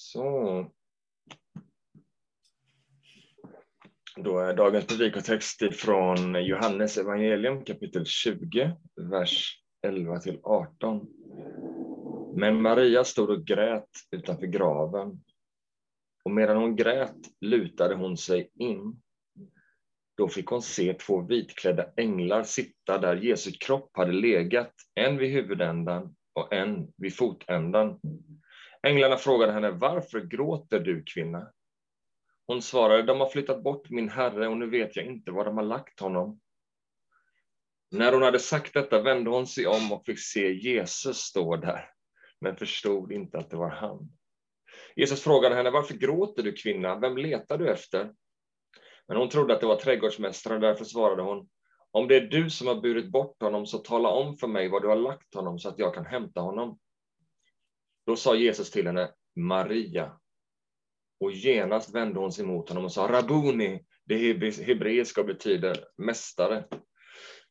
Så. Då är dagens predikotext från Johannes evangelium kapitel 20, vers 11 till 18. Men Maria stod och grät utanför graven. Och medan hon grät lutade hon sig in. Då fick hon se två vitklädda änglar sitta där Jesu kropp hade legat, en vid huvudändan och en vid fotändan. Änglarna frågade henne, varför gråter du kvinna? Hon svarade, de har flyttat bort min herre och nu vet jag inte var de har lagt honom. När hon hade sagt detta vände hon sig om och fick se Jesus stå där, men förstod inte att det var han. Jesus frågade henne, varför gråter du kvinna? Vem letar du efter? Men hon trodde att det var trädgårdsmästaren, därför svarade hon, om det är du som har burit bort honom, så tala om för mig var du har lagt honom, så att jag kan hämta honom. Då sa Jesus till henne, Maria. Och genast vände hon sig mot honom och sa, Rabuni, det hebreiska betyder mästare.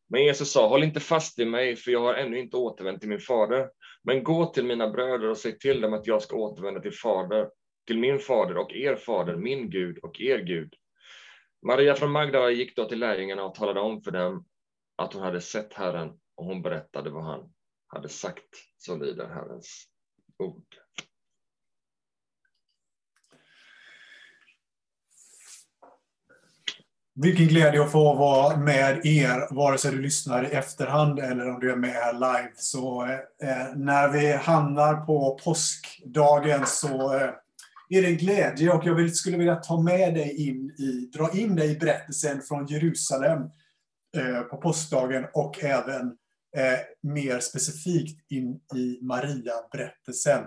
Men Jesus sa, håll inte fast i mig, för jag har ännu inte återvänt till min fader. Men gå till mina bröder och säg till dem att jag ska återvända till fader, till min fader och er fader, min Gud och er Gud. Maria från Magdala gick då till lärjungarna och talade om för dem att hon hade sett Herren och hon berättade vad han hade sagt. Så lyder Herrens ord. Vilken glädje att få vara med er, vare sig du lyssnar i efterhand eller om du är med här live. Så eh, eh, när vi hamnar på påskdagen så eh, är det en glädje och jag vill, skulle vilja ta med dig in i, dra in dig i berättelsen från Jerusalem eh, på påskdagen och även eh, mer specifikt in i Maria-berättelsen.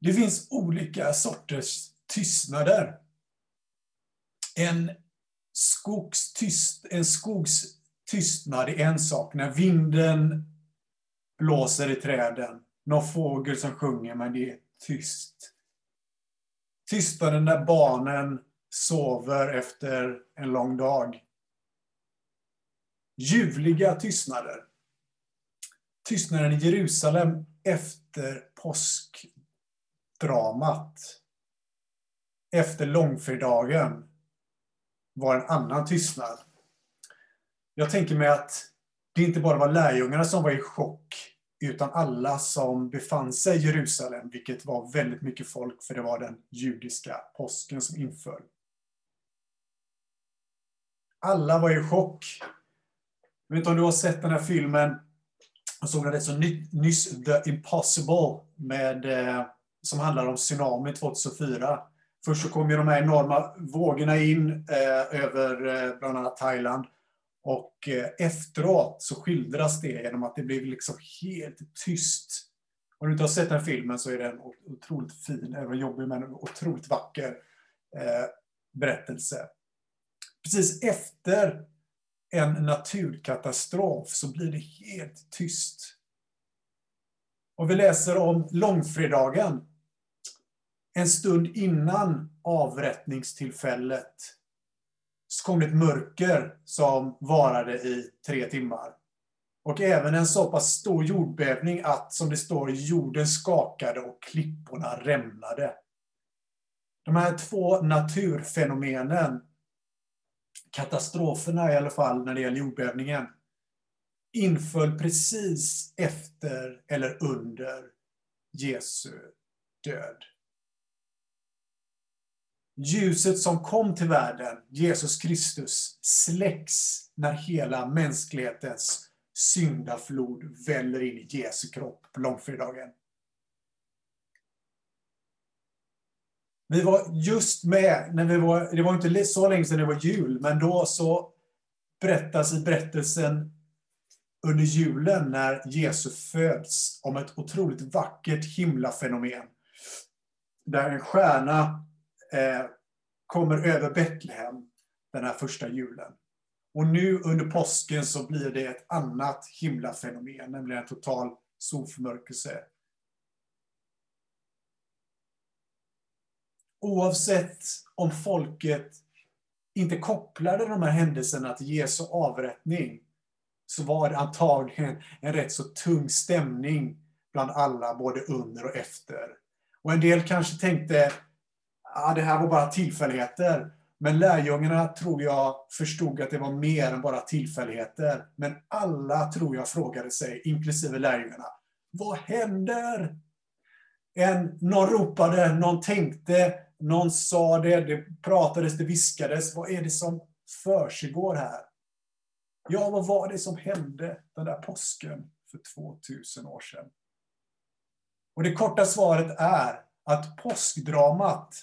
Det finns olika sorters tystnader. En skogstyst, en skogstystnad är en sak, när vinden blåser i träden någon fågel som sjunger, men det är tyst. Tystnaden när barnen sover efter en lång dag. Ljuvliga tystnader. Tystnaden i Jerusalem efter påskdramat. Efter långfredagen var en annan tystnad. Jag tänker mig att det inte bara var lärjungarna som var i chock utan alla som befann sig i Jerusalem, vilket var väldigt mycket folk, för det var den judiska påsken som inföll. Alla var i chock. Jag vet inte om du har sett den här filmen, jag såg den rätt så nyss, The Impossible, med, eh, som handlar om tsunami 2004. Först så kom ju de här enorma vågorna in eh, över eh, bland annat Thailand. Och eh, efteråt så skildras det genom att det blir liksom helt tyst. Om du inte har sett den filmen så är den otroligt fin, även jobbig, men otroligt vacker eh, berättelse. Precis efter en naturkatastrof så blir det helt tyst. Och vi läser om långfredagen. En stund innan avrättningstillfället så kom det ett mörker som varade i tre timmar. Och även en så pass stor jordbävning att, som det står, jorden skakade och klipporna rämnade. De här två naturfenomenen, katastroferna i alla fall när det gäller jordbävningen, inföll precis efter eller under Jesu död. Ljuset som kom till världen, Jesus Kristus, släcks när hela mänsklighetens syndaflod väller in i Jesu kropp på långfredagen. Vi var just med, när vi var, det var inte så länge sedan det var jul, men då så berättas i berättelsen under julen när Jesus föds om ett otroligt vackert himlafenomen. Där en stjärna eh, kommer över Betlehem den här första julen. Och nu under påsken så blir det ett annat himlafenomen, nämligen en total solförmörkelse. Oavsett om folket inte kopplade de här händelserna till Jesu avrättning, så var det antagligen en rätt så tung stämning bland alla, både under och efter. Och en del kanske tänkte att ah, det här var bara tillfälligheter. Men lärjungarna tror jag förstod att det var mer än bara tillfälligheter. Men alla tror jag frågade sig, inklusive lärjungarna, vad händer? En, någon ropade, någon tänkte, någon sa det, det pratades, det viskades. Vad är det som försiggår här? Ja, vad var det som hände den där påsken för 2000 år sedan? Och det korta svaret är att påskdramat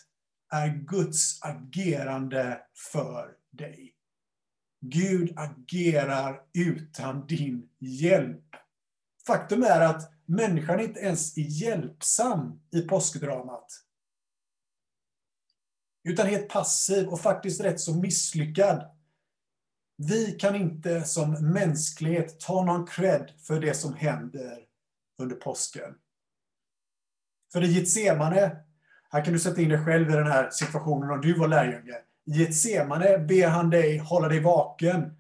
är Guds agerande för dig. Gud agerar utan din hjälp. Faktum är att människan inte ens är hjälpsam i påskdramat. Utan helt passiv och faktiskt rätt så misslyckad. Vi kan inte som mänsklighet ta någon cred för det som händer under påsken. För i Getsemane, här kan du sätta in dig själv i den här situationen om du var lärjunge. I Getsemane ber han dig hålla dig vaken.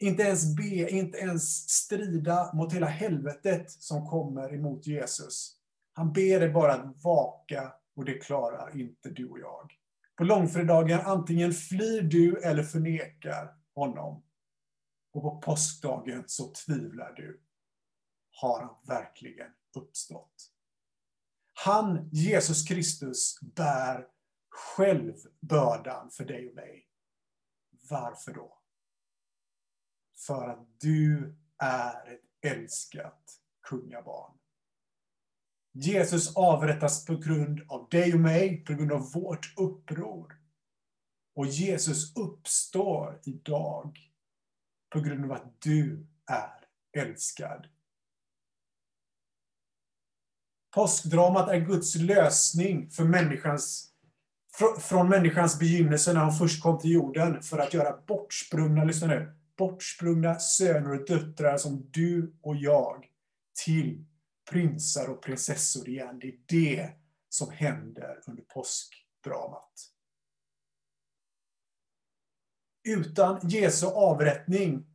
Inte ens be, inte ens strida mot hela helvetet som kommer emot Jesus. Han ber dig bara att vaka och det klarar inte du och jag. På långfredagen antingen flyr du eller förnekar honom. Och på påskdagen så tvivlar du. Har han verkligen uppstått? Han, Jesus Kristus, bär själv bördan för dig och mig. Varför då? För att du är ett älskat kungabarn. Jesus avrättas på grund av dig och mig, på grund av vårt uppror. Och Jesus uppstår idag på grund av att du är älskad. Påskdramat är Guds lösning för människans, från människans begynnelse när han först kom till jorden för att göra bortsprungna, lyssna nu, bortsprungna söner och döttrar som du och jag till prinsar och prinsessor igen. Det är det som händer under påskdramat. Utan Jesu avrättning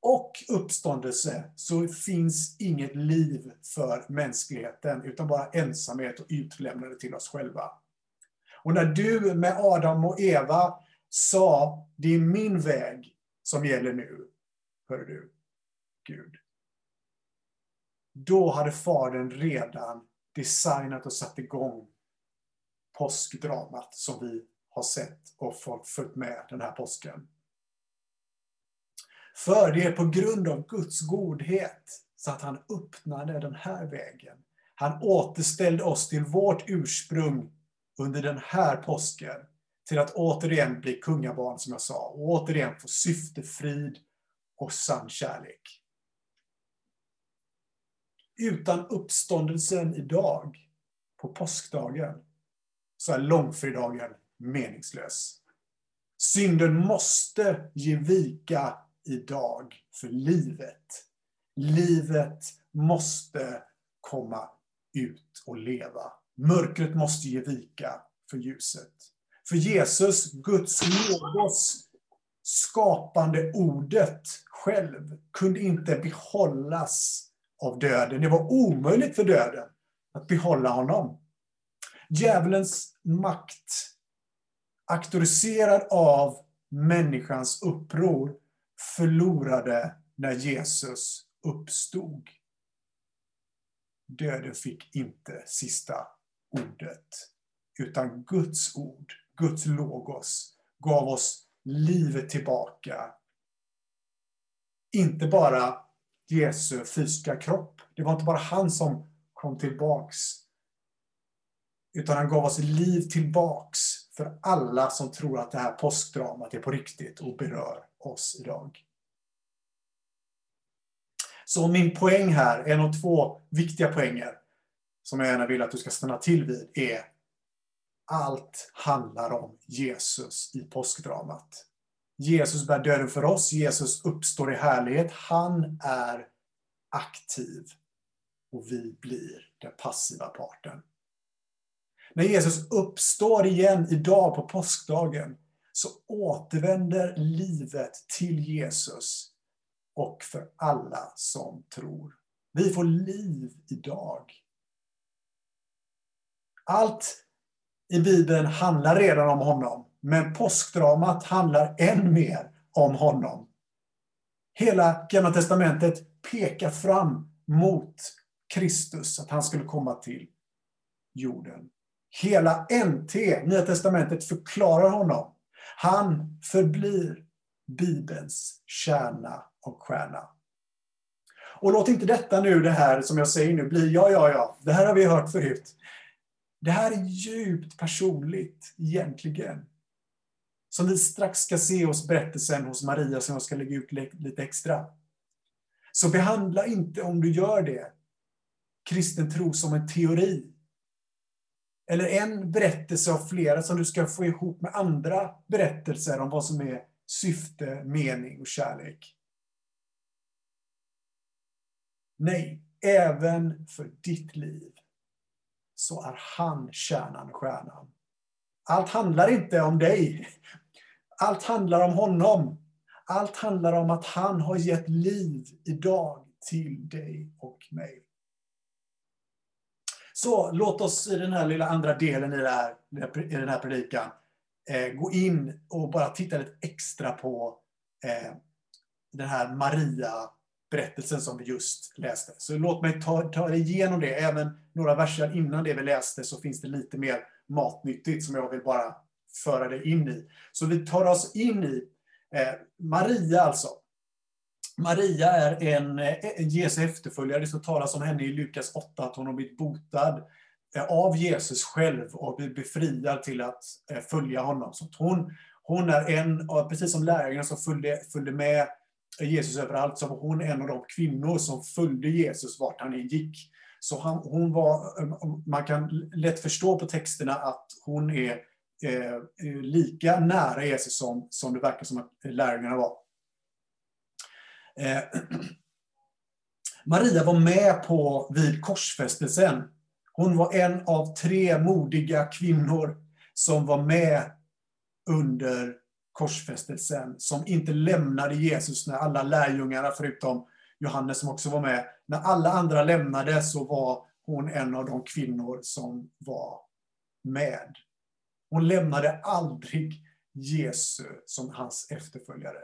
och uppståndelse så finns inget liv för mänskligheten, utan bara ensamhet och utlämnande till oss själva. Och när du med Adam och Eva sa, det är min väg som gäller nu, hör du, Gud. Då hade Fadern redan designat och satt igång påskdramat som vi har sett och folk följt med den här påsken. För det är på grund av Guds godhet så att han öppnade den här vägen. Han återställde oss till vårt ursprung under den här påsken. Till att återigen bli kungabarn som jag sa. Och återigen få syfte, frid och sann kärlek. Utan uppståndelsen idag, på påskdagen, så är långfredagen meningslös. Synden måste ge vika idag för livet. Livet måste komma ut och leva. Mörkret måste ge vika för ljuset. För Jesus, Guds logos, skapande ordet själv, kunde inte behållas av döden. Det var omöjligt för döden att behålla honom. Djävulens makt, auktoriserad av människans uppror, förlorade när Jesus uppstod. Döden fick inte sista ordet, utan Guds ord, Guds logos, gav oss livet tillbaka. Inte bara Jesu fysiska kropp. Det var inte bara han som kom tillbaks. Utan han gav oss liv tillbaks för alla som tror att det här påskdramat är på riktigt och berör oss idag. Så min poäng här, en av två viktiga poänger som jag gärna vill att du ska stanna till vid är allt handlar om Jesus i påskdramat. Jesus bär döden för oss, Jesus uppstår i härlighet. Han är aktiv och vi blir den passiva parten. När Jesus uppstår igen idag på påskdagen så återvänder livet till Jesus och för alla som tror. Vi får liv idag Allt i Bibeln handlar redan om honom, men påskdramat handlar än mer om honom. Hela Gamla Testamentet pekar fram mot Kristus, att han skulle komma till jorden. Hela NT, Nya Testamentet, förklarar honom. Han förblir Bibelns kärna och stjärna. Och låt inte detta nu, det här som jag säger nu, bli ja, ja, ja. Det här har vi hört förut. Det här är djupt personligt egentligen. Som vi strax ska se hos berättelsen hos Maria som jag ska lägga ut lite extra. Så behandla inte, om du gör det, kristen tro som en teori. Eller en berättelse av flera som du ska få ihop med andra berättelser om vad som är syfte, mening och kärlek. Nej, även för ditt liv så är han kärnan, stjärnan. Allt handlar inte om dig. Allt handlar om honom. Allt handlar om att han har gett liv idag till dig och mig. Så låt oss i den här lilla andra delen i, det här, i den här predikan eh, gå in och bara titta lite extra på eh, den här Maria-berättelsen som vi just läste. Så låt mig ta, ta igenom det. Även några verser innan det vi läste så finns det lite mer matnyttigt som jag vill bara föra dig in i. Så vi tar oss in i eh, Maria alltså. Maria är en, eh, en Jesu efterföljare. Det står talas om henne i Lukas 8 att hon har blivit botad eh, av Jesus själv och blivit befriad till att eh, följa honom. Så hon, hon är en, precis som lärjungarna som följde, följde med Jesus överallt, så var hon en av de kvinnor som följde Jesus vart han än gick. Så han, hon var, man kan lätt förstå på texterna att hon är Eh, eh, lika nära Jesus som, som det verkar som att eh, lärjungarna var. Eh, Maria var med på vid korsfästelsen. Hon var en av tre modiga kvinnor som var med under korsfästelsen, som inte lämnade Jesus när alla lärjungarna, förutom Johannes som också var med, när alla andra lämnade så var hon en av de kvinnor som var med. Hon lämnade aldrig Jesus som hans efterföljare.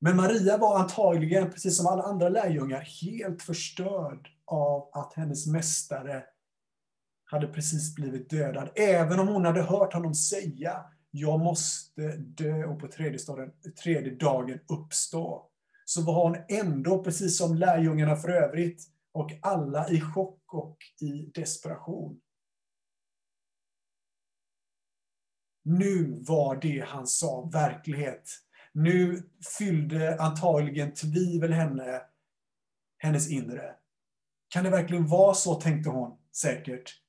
Men Maria var antagligen, precis som alla andra lärjungar, helt förstörd av att hennes mästare hade precis blivit dödad. Även om hon hade hört honom säga, jag måste dö och på tredje, staden, tredje dagen uppstå. Så var hon ändå, precis som lärjungarna för övrigt, och alla i chock och i desperation. Nu var det han sa verklighet. Nu fyllde antagligen tvivel henne, hennes inre. Kan det verkligen vara så, tänkte hon säkert,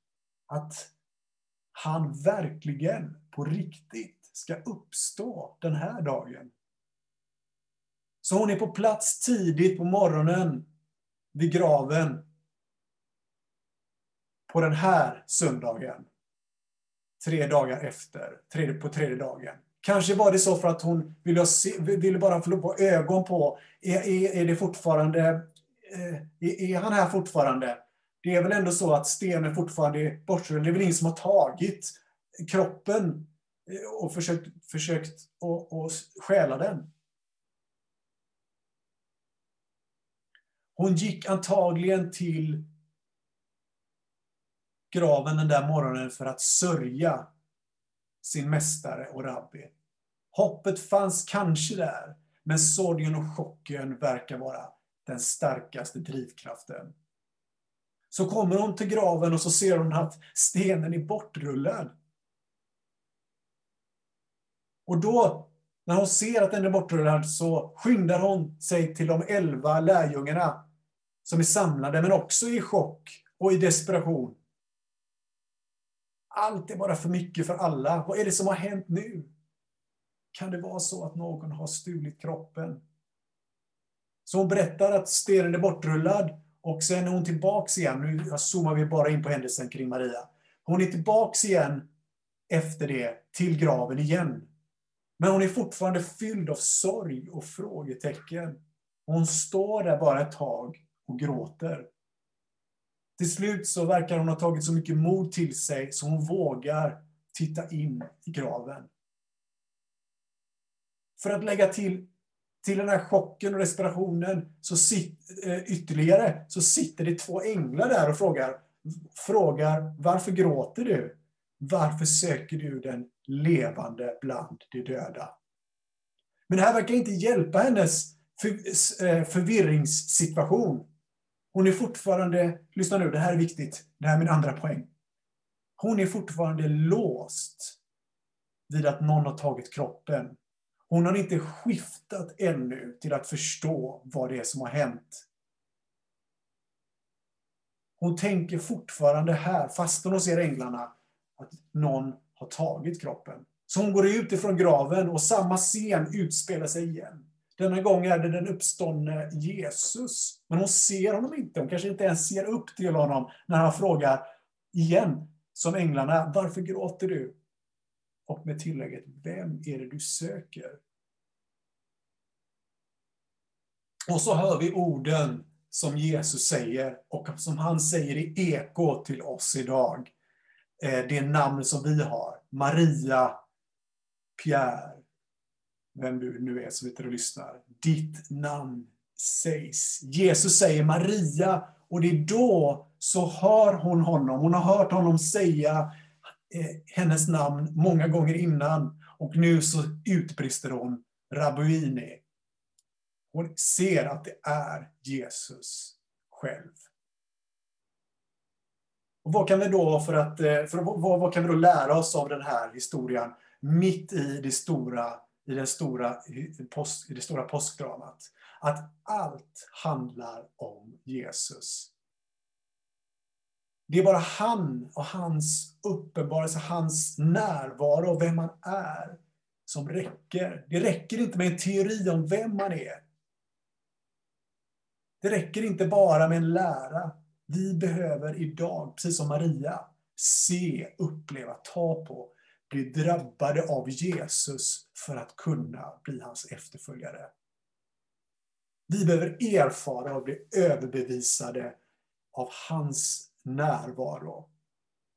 att han verkligen på riktigt ska uppstå den här dagen? Så hon är på plats tidigt på morgonen vid graven på den här söndagen. Tre dagar efter, på tredje dagen. Kanske var det så för att hon ville, se, ville bara få ögon på, är, är, är det fortfarande, eh, är, är, han här fortfarande? Det är väl ändå så att stenen fortfarande är bortrullad. Det är väl ingen som har tagit kroppen eh, och försökt, försökt och, och stjäla den. Hon gick antagligen till graven den där morgonen för att sörja sin mästare och rabbi. Hoppet fanns kanske där, men sorgen och chocken verkar vara den starkaste drivkraften. Så kommer hon till graven och så ser hon att stenen är bortrullad. Och då, när hon ser att den är bortrullad, så skyndar hon sig till de elva lärjungarna som är samlade, men också i chock och i desperation. Allt är bara för mycket för alla. Vad är det som har hänt nu? Kan det vara så att någon har stulit kroppen? Så hon berättar att stenen är bortrullad och sen är hon tillbaks igen. Nu zoomar vi bara in på händelsen kring Maria. Hon är tillbaks igen efter det till graven igen. Men hon är fortfarande fylld av sorg och frågetecken. Hon står där bara ett tag och gråter. Till slut så verkar hon ha tagit så mycket mod till sig så hon vågar titta in i graven. För att lägga till, till den här chocken och respirationen så sit, eh, ytterligare så sitter det två änglar där och frågar, frågar varför gråter du? Varför söker du den levande bland de döda? Men det här verkar inte hjälpa hennes för, eh, förvirringssituation. Hon är fortfarande, lyssna nu, det här är viktigt, det här är min andra poäng. Hon är fortfarande låst vid att någon har tagit kroppen. Hon har inte skiftat ännu till att förstå vad det är som har hänt. Hon tänker fortfarande här, fast hon ser änglarna, att någon har tagit kroppen. Så hon går ut ifrån graven och samma scen utspelar sig igen. Denna gång är det den uppståndne Jesus. Men hon ser honom inte. Hon kanske inte ens ser upp till honom när han frågar igen, som änglarna, varför gråter du? Och med tillägget, vem är det du söker? Och så hör vi orden som Jesus säger och som han säger i eko till oss idag. Eh, det namn som vi har, Maria, Pierre, vem du nu är som sitter och lyssnar. Ditt namn sägs. Jesus säger Maria och det är då så hör hon honom. Hon har hört honom säga eh, hennes namn många gånger innan och nu så utbrister hon Rabuini. Hon ser att det är Jesus själv. Och vad kan vi då för att, eh, för vad, vad kan vi då lära oss av den här historien mitt i det stora i, den stora, i det stora påskdramat. Att allt handlar om Jesus. Det är bara han och hans uppenbarelse, hans närvaro och vem han är som räcker. Det räcker inte med en teori om vem man är. Det räcker inte bara med en lära. Vi behöver idag, precis som Maria, se, uppleva, ta på bli drabbade av Jesus för att kunna bli hans efterföljare. Vi behöver erfara och bli överbevisade av hans närvaro.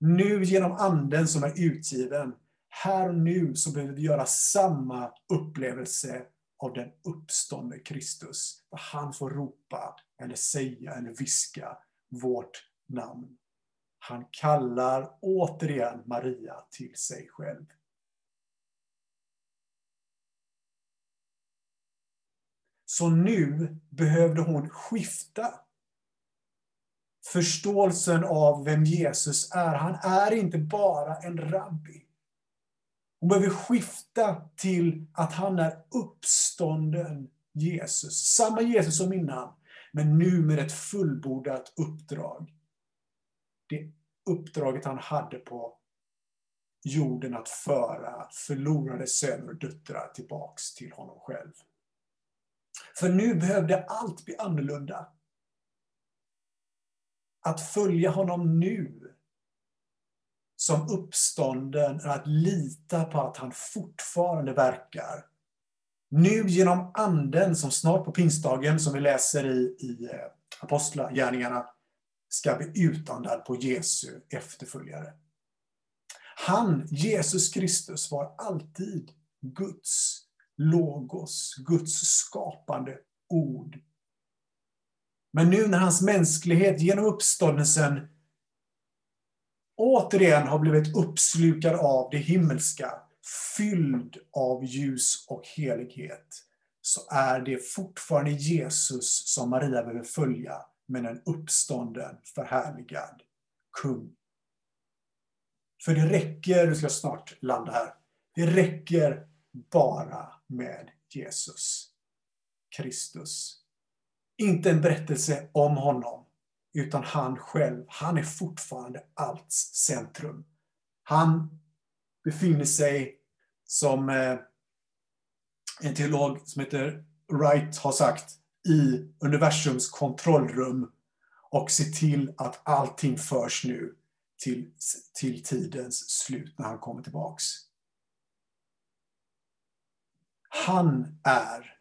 Nu genom anden som är utgiven, här och nu så behöver vi göra samma upplevelse av den uppståndne Kristus. Där han får ropa, eller säga, eller viska vårt namn. Han kallar återigen Maria till sig själv. Så nu behövde hon skifta förståelsen av vem Jesus är. Han är inte bara en rabbi. Hon behöver skifta till att han är uppstånden Jesus. Samma Jesus som innan, men nu med ett fullbordat uppdrag. Det uppdraget han hade på jorden att föra förlorade söner och döttrar tillbaks till honom själv. För nu behövde allt bli annorlunda. Att följa honom nu som uppstånden är att lita på att han fortfarande verkar. Nu genom anden som snart på pingstdagen, som vi läser i, i eh, Apostlagärningarna, ska bli utandad på Jesu efterföljare. Han, Jesus Kristus, var alltid Guds logos, Guds skapande ord. Men nu när hans mänsklighet genom uppståndelsen återigen har blivit uppslukad av det himmelska, fylld av ljus och helighet, så är det fortfarande Jesus som Maria behöver följa men en uppstånden, förhärligad kung. För det räcker, du ska snart landa här, det räcker bara med Jesus Kristus. Inte en berättelse om honom, utan han själv. Han är fortfarande allts centrum. Han befinner sig, som eh, en teolog som heter Wright har sagt, i universums kontrollrum och se till att allting förs nu till, till tidens slut när han kommer tillbaks. Han är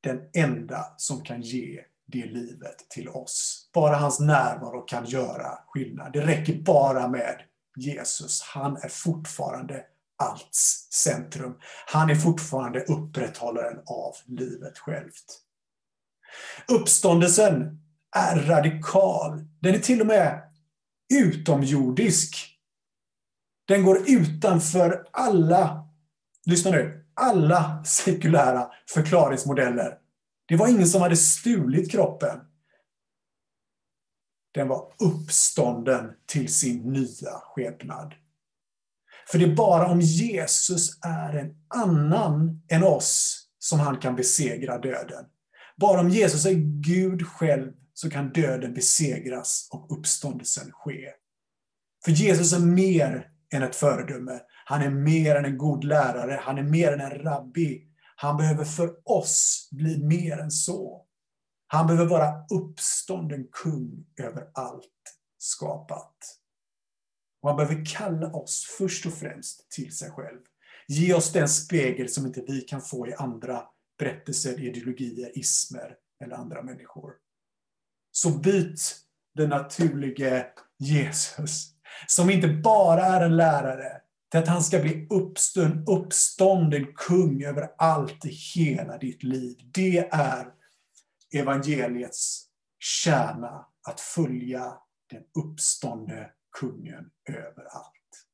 den enda som kan ge det livet till oss. Bara hans närvaro kan göra skillnad. Det räcker bara med Jesus. Han är fortfarande allts centrum. Han är fortfarande upprätthållaren av livet självt. Uppståndelsen är radikal. Den är till och med utomjordisk. Den går utanför alla, lyssna nu, alla sekulära förklaringsmodeller. Det var ingen som hade stulit kroppen. Den var uppstånden till sin nya skepnad. För det är bara om Jesus är en annan än oss som han kan besegra döden. Bara om Jesus är Gud själv så kan döden besegras och uppståndelsen ske. För Jesus är mer än ett föredöme. Han är mer än en god lärare. Han är mer än en rabbi. Han behöver för oss bli mer än så. Han behöver vara uppstånden kung över allt skapat. Och han behöver kalla oss först och främst till sig själv. Ge oss den spegel som inte vi kan få i andra berättelser, ideologier, ismer eller andra människor. Så byt den naturlige Jesus, som inte bara är en lärare, till att han ska bli uppstånd, uppstånden kung över allt i hela ditt liv. Det är evangeliets kärna, att följa den uppståndne kungen över allt.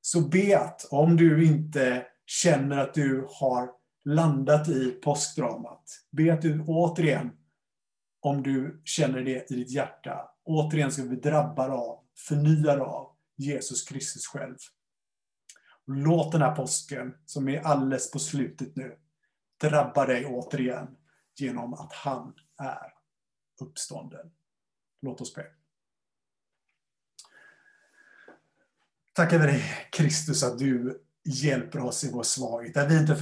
Så be att om du inte känner att du har landat i påskdramat, be att du återigen, om du känner det i ditt hjärta, återigen ska bli drabbad av, förnyad av Jesus Kristus själv. Låt den här påsken, som är alldeles på slutet nu, drabba dig återigen genom att han är uppstånden. Låt oss be. Tackar vi dig, Kristus, att du hjälper oss i vår svaghet, där vi inte